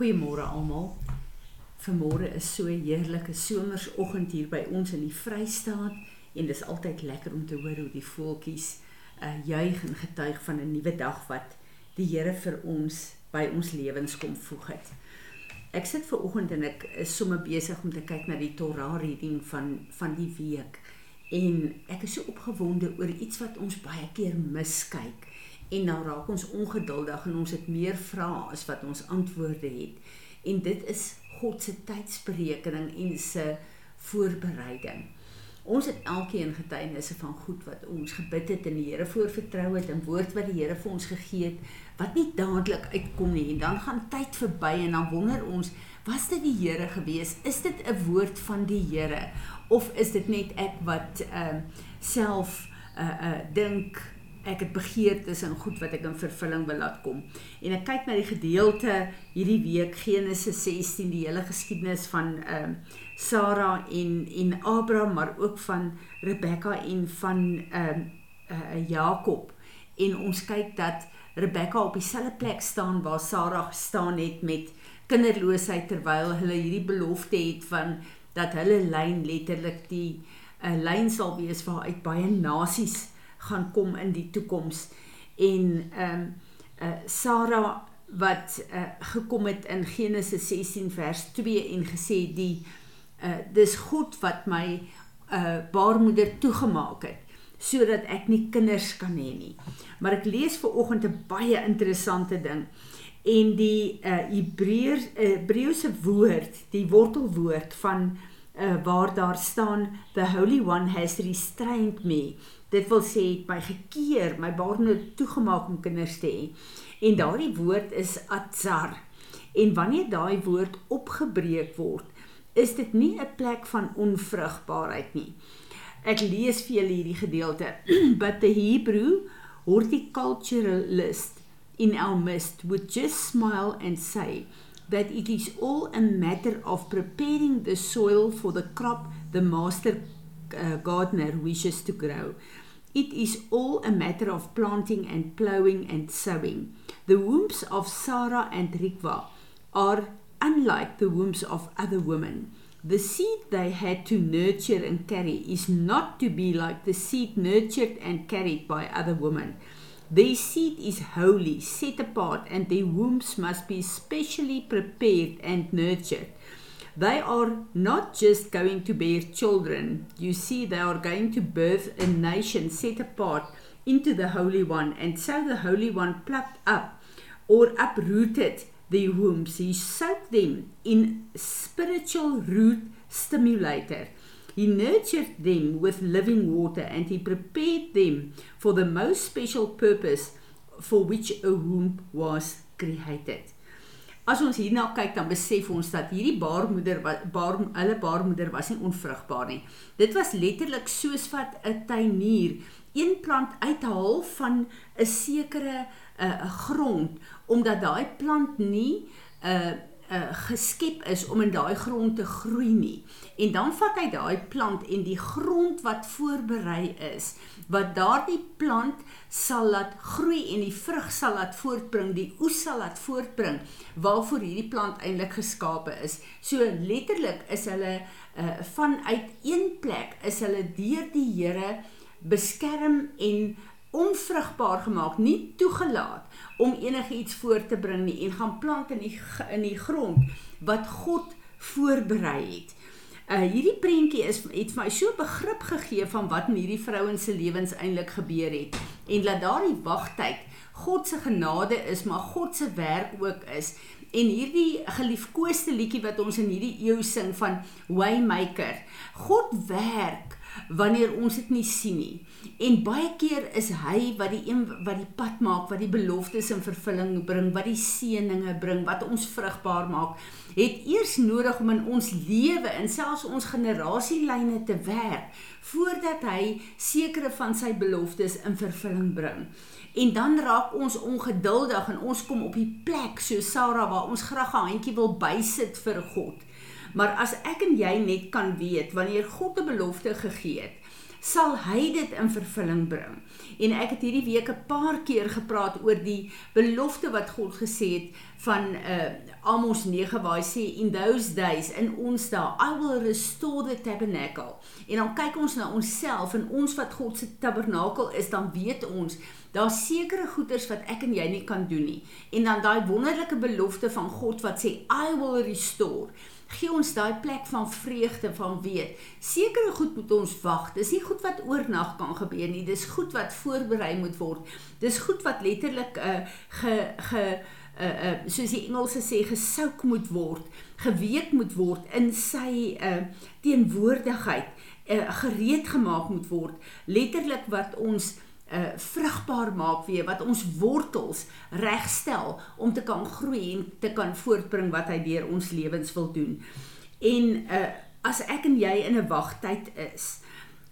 Goeiemôre almal. Vanmôre is so 'n heerlike somersoggend hier by ons in die Vrystaat en dis altyd lekker om te hoor hoe die voeltjies uh juig en getuig van 'n nuwe dag wat die Here vir ons by ons lewens kom voeg het. Ek sit ver oggend en ek is sommer besig om te kyk na die Torah reading van van die week en ek is so opgewonde oor iets wat ons baie keer miskyk en dan raak ons ongeduldig en ons het meer vrae as wat ons antwoorde het. En dit is God se tydsberekening en se voorbereiding. Ons het elkeen getuienisse van goed wat ons gebid het en die Here voorvertrou het en woord wat die Here vir ons gegee het wat nie dadelik uitkom nie en dan gaan tyd verby en dan wonder ons was dit die Here gewees is dit 'n woord van die Here of is dit net ek wat ehm uh, self uh uh dink ek het begeertes en goed wat ek in vervulling wil laat kom. En ek kyk na die gedeelte hierdie week Genesis 16, die hele geskiedenis van ehm uh, Sara en en Abraham, maar ook van Rebekka en van ehm uh, uh, Jakob. En ons kyk dat Rebekka op dieselfde plek staan waar Sara gestaan het met kinderloosheid terwyl hulle hierdie belofte het van dat hulle lyn letterlik die 'n uh, lyn sal wees waaruit baie nasies gaan kom in die toekoms en ehm um, uh, Sara wat uh, gekom het in Genesis 16 vers 2 en gesê die uh, dis God wat my uh, baarmoeder toegemaak het sodat ek nie kinders kan hê nie. Maar ek lees ver oggend 'n baie interessante ding en die uh, Hebreërs Hebreëse uh, woord, die wortelwoord van uh, waar daar staan the holy one has restrained me Dit wil sê my gekeer, my baarmoeder toegemaak om kinders te hê. En daardie woord is atzar. En wanneer daai woord opgebreek word, is dit nie 'n plek van onvrugbaarheid nie. Ek lees vir julle hierdie gedeelte. But the Hebrew horticulturalist in our midst would just smile and say that it is all a matter of preparing the soil for the crop the master uh, gardener wishes to grow. It is all a matter of planting and plowing and sowing. The wombs of Sarah and Rikwa are unlike the wombs of other women. The seed they had to nurture and carry is not to be like the seed nurtured and carried by other women. Their seed is holy, set apart, and their wombs must be specially prepared and nurtured. They are not just going to bear children. You see, they are going to birth a nation set apart into the Holy One. And so the Holy One plucked up or uprooted their wombs. He soaked them in spiritual root stimulator. He nurtured them with living water and he prepared them for the most special purpose for which a womb was created. As ons hierna kyk dan besef ons dat hierdie baarmoeder baar hulle baarmoeder was nie onvrugbaar nie. Dit was letterlik soos wat 'n tuinier een plant uithaal van 'n sekere 'n uh, grond omdat daai plant nie 'n uh, uh, geskep is om in daai grond te groei nie. En dan vat hy daai plant en die grond wat voorberei is, wat daardie plant sal laat groei en die vrug sal laat voortbring, die oes sal laat voortbring waarvoor hierdie plant eintlik geskape is. So letterlik is hulle uh, vanuit een plek is hulle deur die Here beskerm en onvrugbaar gemaak, nie toegelaat om enigiets voort te bring nie en gaan plant in die in die grond wat God voorberei het. Uh hierdie prentjie is het vir my so begrip gegee van wat in hierdie vrouens se lewens eintlik gebeur het en dat daardie wagtyd God se genade is, maar God se werk ook is. En hierdie geliefkoeste liedjie wat ons in hierdie eeu sing van Waymaker. God werk wanneer ons dit nie sien nie. En baie keer is hy wat die een wat die pad maak, wat die beloftes in vervulling bring, wat die seëninge bring, wat ons vrugbaar maak, het eers nodig om in ons lewe en selfs ons generasielyne te werk voordat hy sekere van sy beloftes in vervulling bring. En dan raak ons ongeduldig en ons kom op die plek so Sarah waar ons graag 'n handjie wil bysit vir God. Maar as ek en jy net kan weet wanneer God 'n belofte gegee het, sal hy dit in vervulling bring. En ek het hierdie week 'n paar keer gepraat oor die belofte wat God gesê het van uh Amos 9 waar hy sê in those days in ons dae I will restore the tabernacle. En dan kyk ons na onsself en ons wat God se tabernakel is, dan weet ons daar's sekere goeders wat ek en jy nie kan doen nie. En dan daai wonderlike belofte van God wat sê I will restore gee ons daai plek van vreugde van weet. Sekere goed moet ons wag. Dis nie goed wat oornag kan gebeur nie. Dis goed wat voorberei moet word. Dis goed wat letterlik 'n uh, ge ge uh uh soos die Engelse sê gesouk moet word, geweek moet word in sy uh teenwoordigheid, uh gereed gemaak moet word. Letterlik wat ons uh vrugbaar maak weer wat ons wortels regstel om te kan groei en te kan voortbring wat hy deur ons lewens wil doen. En uh as ek en jy in 'n wagtyd is,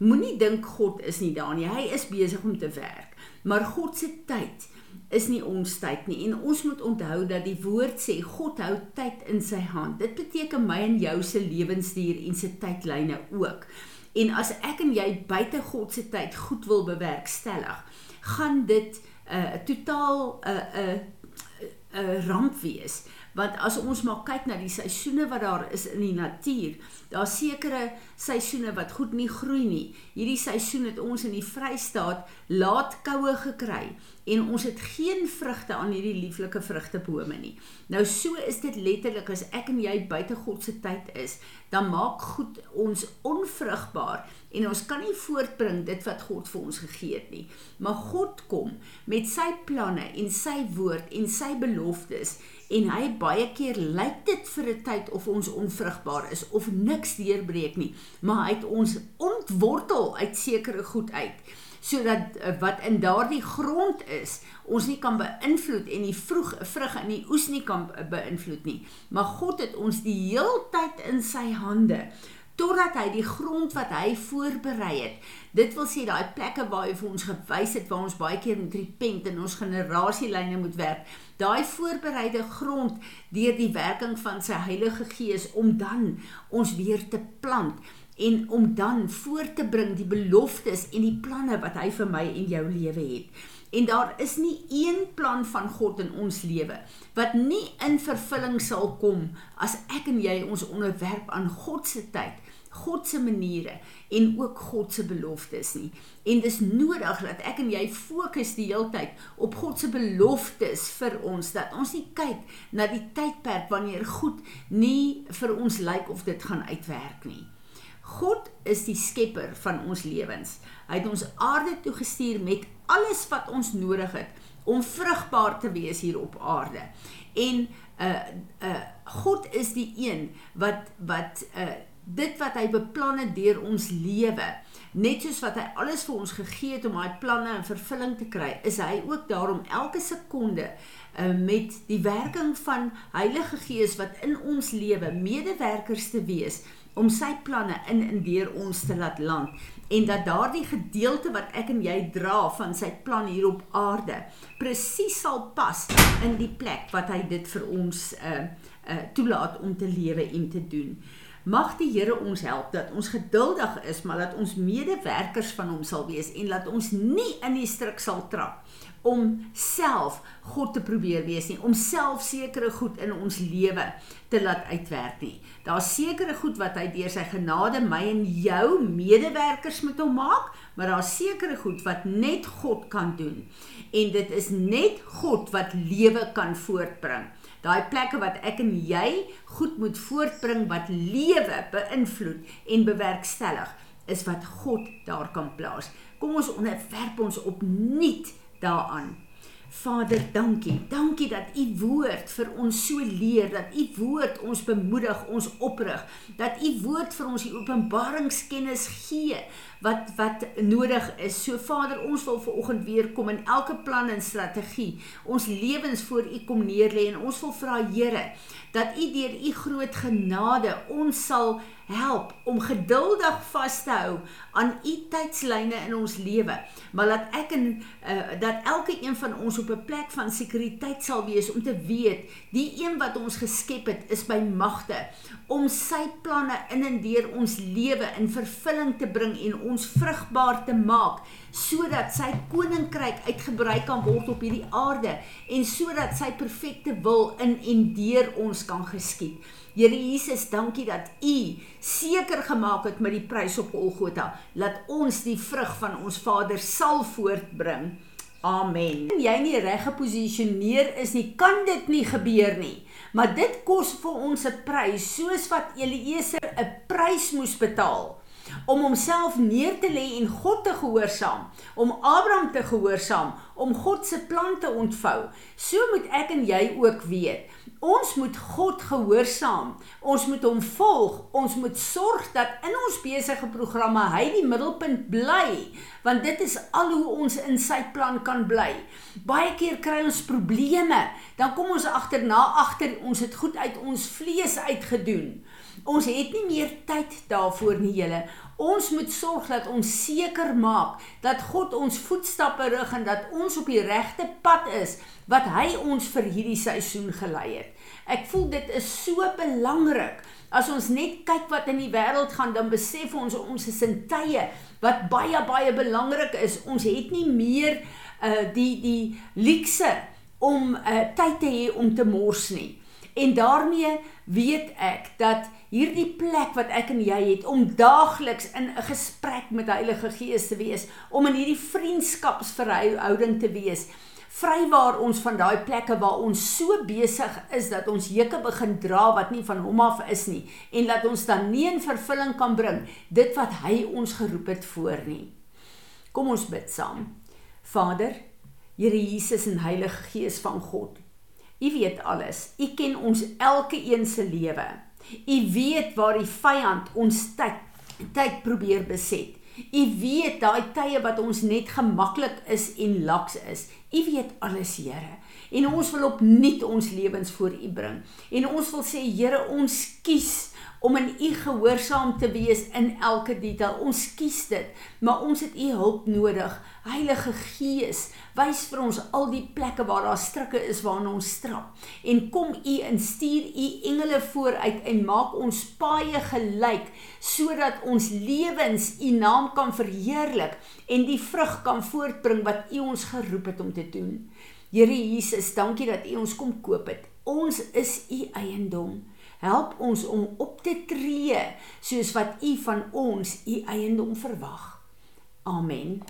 moenie dink God is nie daar nie. Hy is besig om te werk. Maar God se tyd is nie ons tyd nie en ons moet onthou dat die woord sê God hou tyd in sy hand. Dit beteken my en jou se lewensduur en se tydlyne ook. En as ek en jy buite God se tyd goed wil bewerkstellig, gaan dit 'n uh, totaal 'n uh, 'n uh, 'n uh, ramp wees. Want as ons maar kyk na die seisoene wat daar is in die natuur, daar's sekere seisoene wat goed nie groei nie. Hierdie seisoen het ons in die Vrystaat laat koue gekry en ons het geen vrugte aan hierdie lieflike vrugtebome nie. Nou so is dit letterlik as ek en jy buite God se tyd is, dan maak goed ons onvrugbaar en ons kan nie voortbring dit wat God vir ons gegee het nie. Maar God kom met sy planne en sy woord en sy beloftes en hy baie keer lyk dit vir 'n tyd of ons onvrugbaar is of niks deurbreek nie, maar hy het ons ontwortel uit sekere goed uit sodat uh, wat in daardie grond is ons nie kan beïnvloed en die vroeg vrug in die oes nie kan beïnvloed nie maar God het ons die heeltyd in sy hande totdat hy die grond wat hy voorberei het dit wil sê daai plekke waar hy vir ons gewys het waar ons baie keer moet repent en ons generasielyne moet werk daai voorbereide grond deur die werking van sy Heilige Gees om dan ons weer te plant en om dan voor te bring die beloftes en die planne wat hy vir my en jou lewe het. En daar is nie een plan van God in ons lewe wat nie in vervulling sal kom as ek en jy ons onderwerp aan God se tyd, God se maniere en ook God se beloftes nie. En dis nodig dat ek en jy fokus die heeltyd op God se beloftes vir ons dat ons nie kyk na die tydperk wanneer goed nie vir ons lyk of dit gaan uitwerk nie. God is die skepper van ons lewens. Hy het ons aarde toe gestuur met alles wat ons nodig het om vrugbaar te wees hier op aarde. En uh uh God is die een wat wat uh dit wat hy beplan het deur ons lewe, net soos wat hy alles vir ons gegee het om daai planne in vervulling te kry, is hy ook daar om elke sekonde uh met die werking van Heilige Gees wat in ons lewe medewerkers te wees om sy planne in en deur ons te laat land en dat daardie gedeelte wat ek en jy dra van sy plan hier op aarde presies sal pas in die plek wat hy dit vir ons uh uh toelaat om te lewe en te doen. Mag die Here ons help dat ons geduldig is, maar dat ons medewerkers van hom sal wees en dat ons nie in die struik sal trap om self God te probeer wees nie, om self sekere goed in ons lewe te laat uitwerk nie. Daar's sekere goed wat hy deur sy genade my en jou medewerkers met hom maak, maar daar's sekere goed wat net God kan doen. En dit is net God wat lewe kan voortbring. Daai plekke wat ek en jy goed moet voortbring wat lewe beïnvloed en bewerkstellig is wat God daar kan plaas. Kom ons onderwerp ons opnuut daaraan. Vader, dankie. Dankie dat u woord vir ons so leer, dat u woord ons bemoedig, ons oprig, dat u woord vir ons die openbaringskennis gee wat wat nodig is. So Vader, ons wil ver oggend weer kom in elke plan en strategie. Ons lewens voor u kom neerlê en ons wil vra Here dat u deur u groot genade ons sal help om geduldig vas te hou aan u tydslyne in ons lewe maar laat ek en uh, dat elke een van ons op 'n plek van sekuriteit sal wees om te weet die een wat ons geskep het is by magte om sy planne in en deur ons lewe in vervulling te bring en ons vrugbaar te maak sodat sy koninkryk uitgebrei kan word op hierdie aarde en sodat sy perfekte wil in en deur ons kan geskied. Here Jesus, dankie dat U seker gemaak het met die prys op Golgotha dat ons die vrug van ons Vader sal voortbring. Amen. Jy nie reg geposisioneer is nie, kan dit nie gebeur nie. Maar dit kos vir ons 'n prys, soos wat Eliezer 'n prys moes betaal om homself neer te lê en God te gehoorsaam, om Abraham te gehoorsaam, om God se plan te ontvou. So moet ek en jy ook weet. Ons moet God gehoorsaam. Ons moet hom volg. Ons moet sorg dat in ons besige programme hy die middelpunt bly, want dit is al hoe ons in sy plan kan bly. Baie keer kry ons probleme, dan kom ons agterna agter ons het goed uit ons vlees uitgedoen. Ons het nie meer tyd daarvoor nie, julle. Ons moet sorg dat ons seker maak dat God ons voetstappe rig en dat ons op die regte pad is wat hy ons vir hierdie seisoen gelei het. Ek voel dit is so belangrik. As ons net kyk wat in die wêreld gaan, dan besef ons ons is in tye wat baie baie belangrik is. Ons het nie meer uh die die luukse om uh tyd te hê om te mors nie. En daarmee weet ek dat hierdie plek wat ek en jy het om daagliks in 'n gesprek met die Heilige Gees te wees, om in hierdie vriendskapsverhouding te wees, vrywaar ons van daai plekke waar ons so besig is dat ons hekke begin dra wat nie van hom af is nie en dat ons dan nie in vervulling kan bring dit wat hy ons geroep het voor nie. Kom ons bid saam. Vader, Here Jesus en Heilige Gees van God, U weet alles. U ken ons elke een se lewe. U weet waar die vyand ons tyd tyd probeer beset. U weet daai tye wat ons net gemaklik is en laks is. U weet alles, Here. En ons wil opnuut ons lewens voor U bring. En ons wil sê, Here, ons kies om in U gehoorsaam te wees in elke detail. Ons kies dit, maar ons het U hulp nodig. Heilige Gees, wys vir ons al die plekke waar daar strikke is waarna ons strap. En kom U en stuur U engele vooruit en maak ons paaie gelyk sodat ons lewens U naam kan verheerlik en die vrug kan voortbring wat U ons geroep het om te doen. Here Jesus, dankie dat U ons kom koop het. Ons is U eiendom. Help ons om op te tree soos wat U van ons U eiendom verwag. Amen.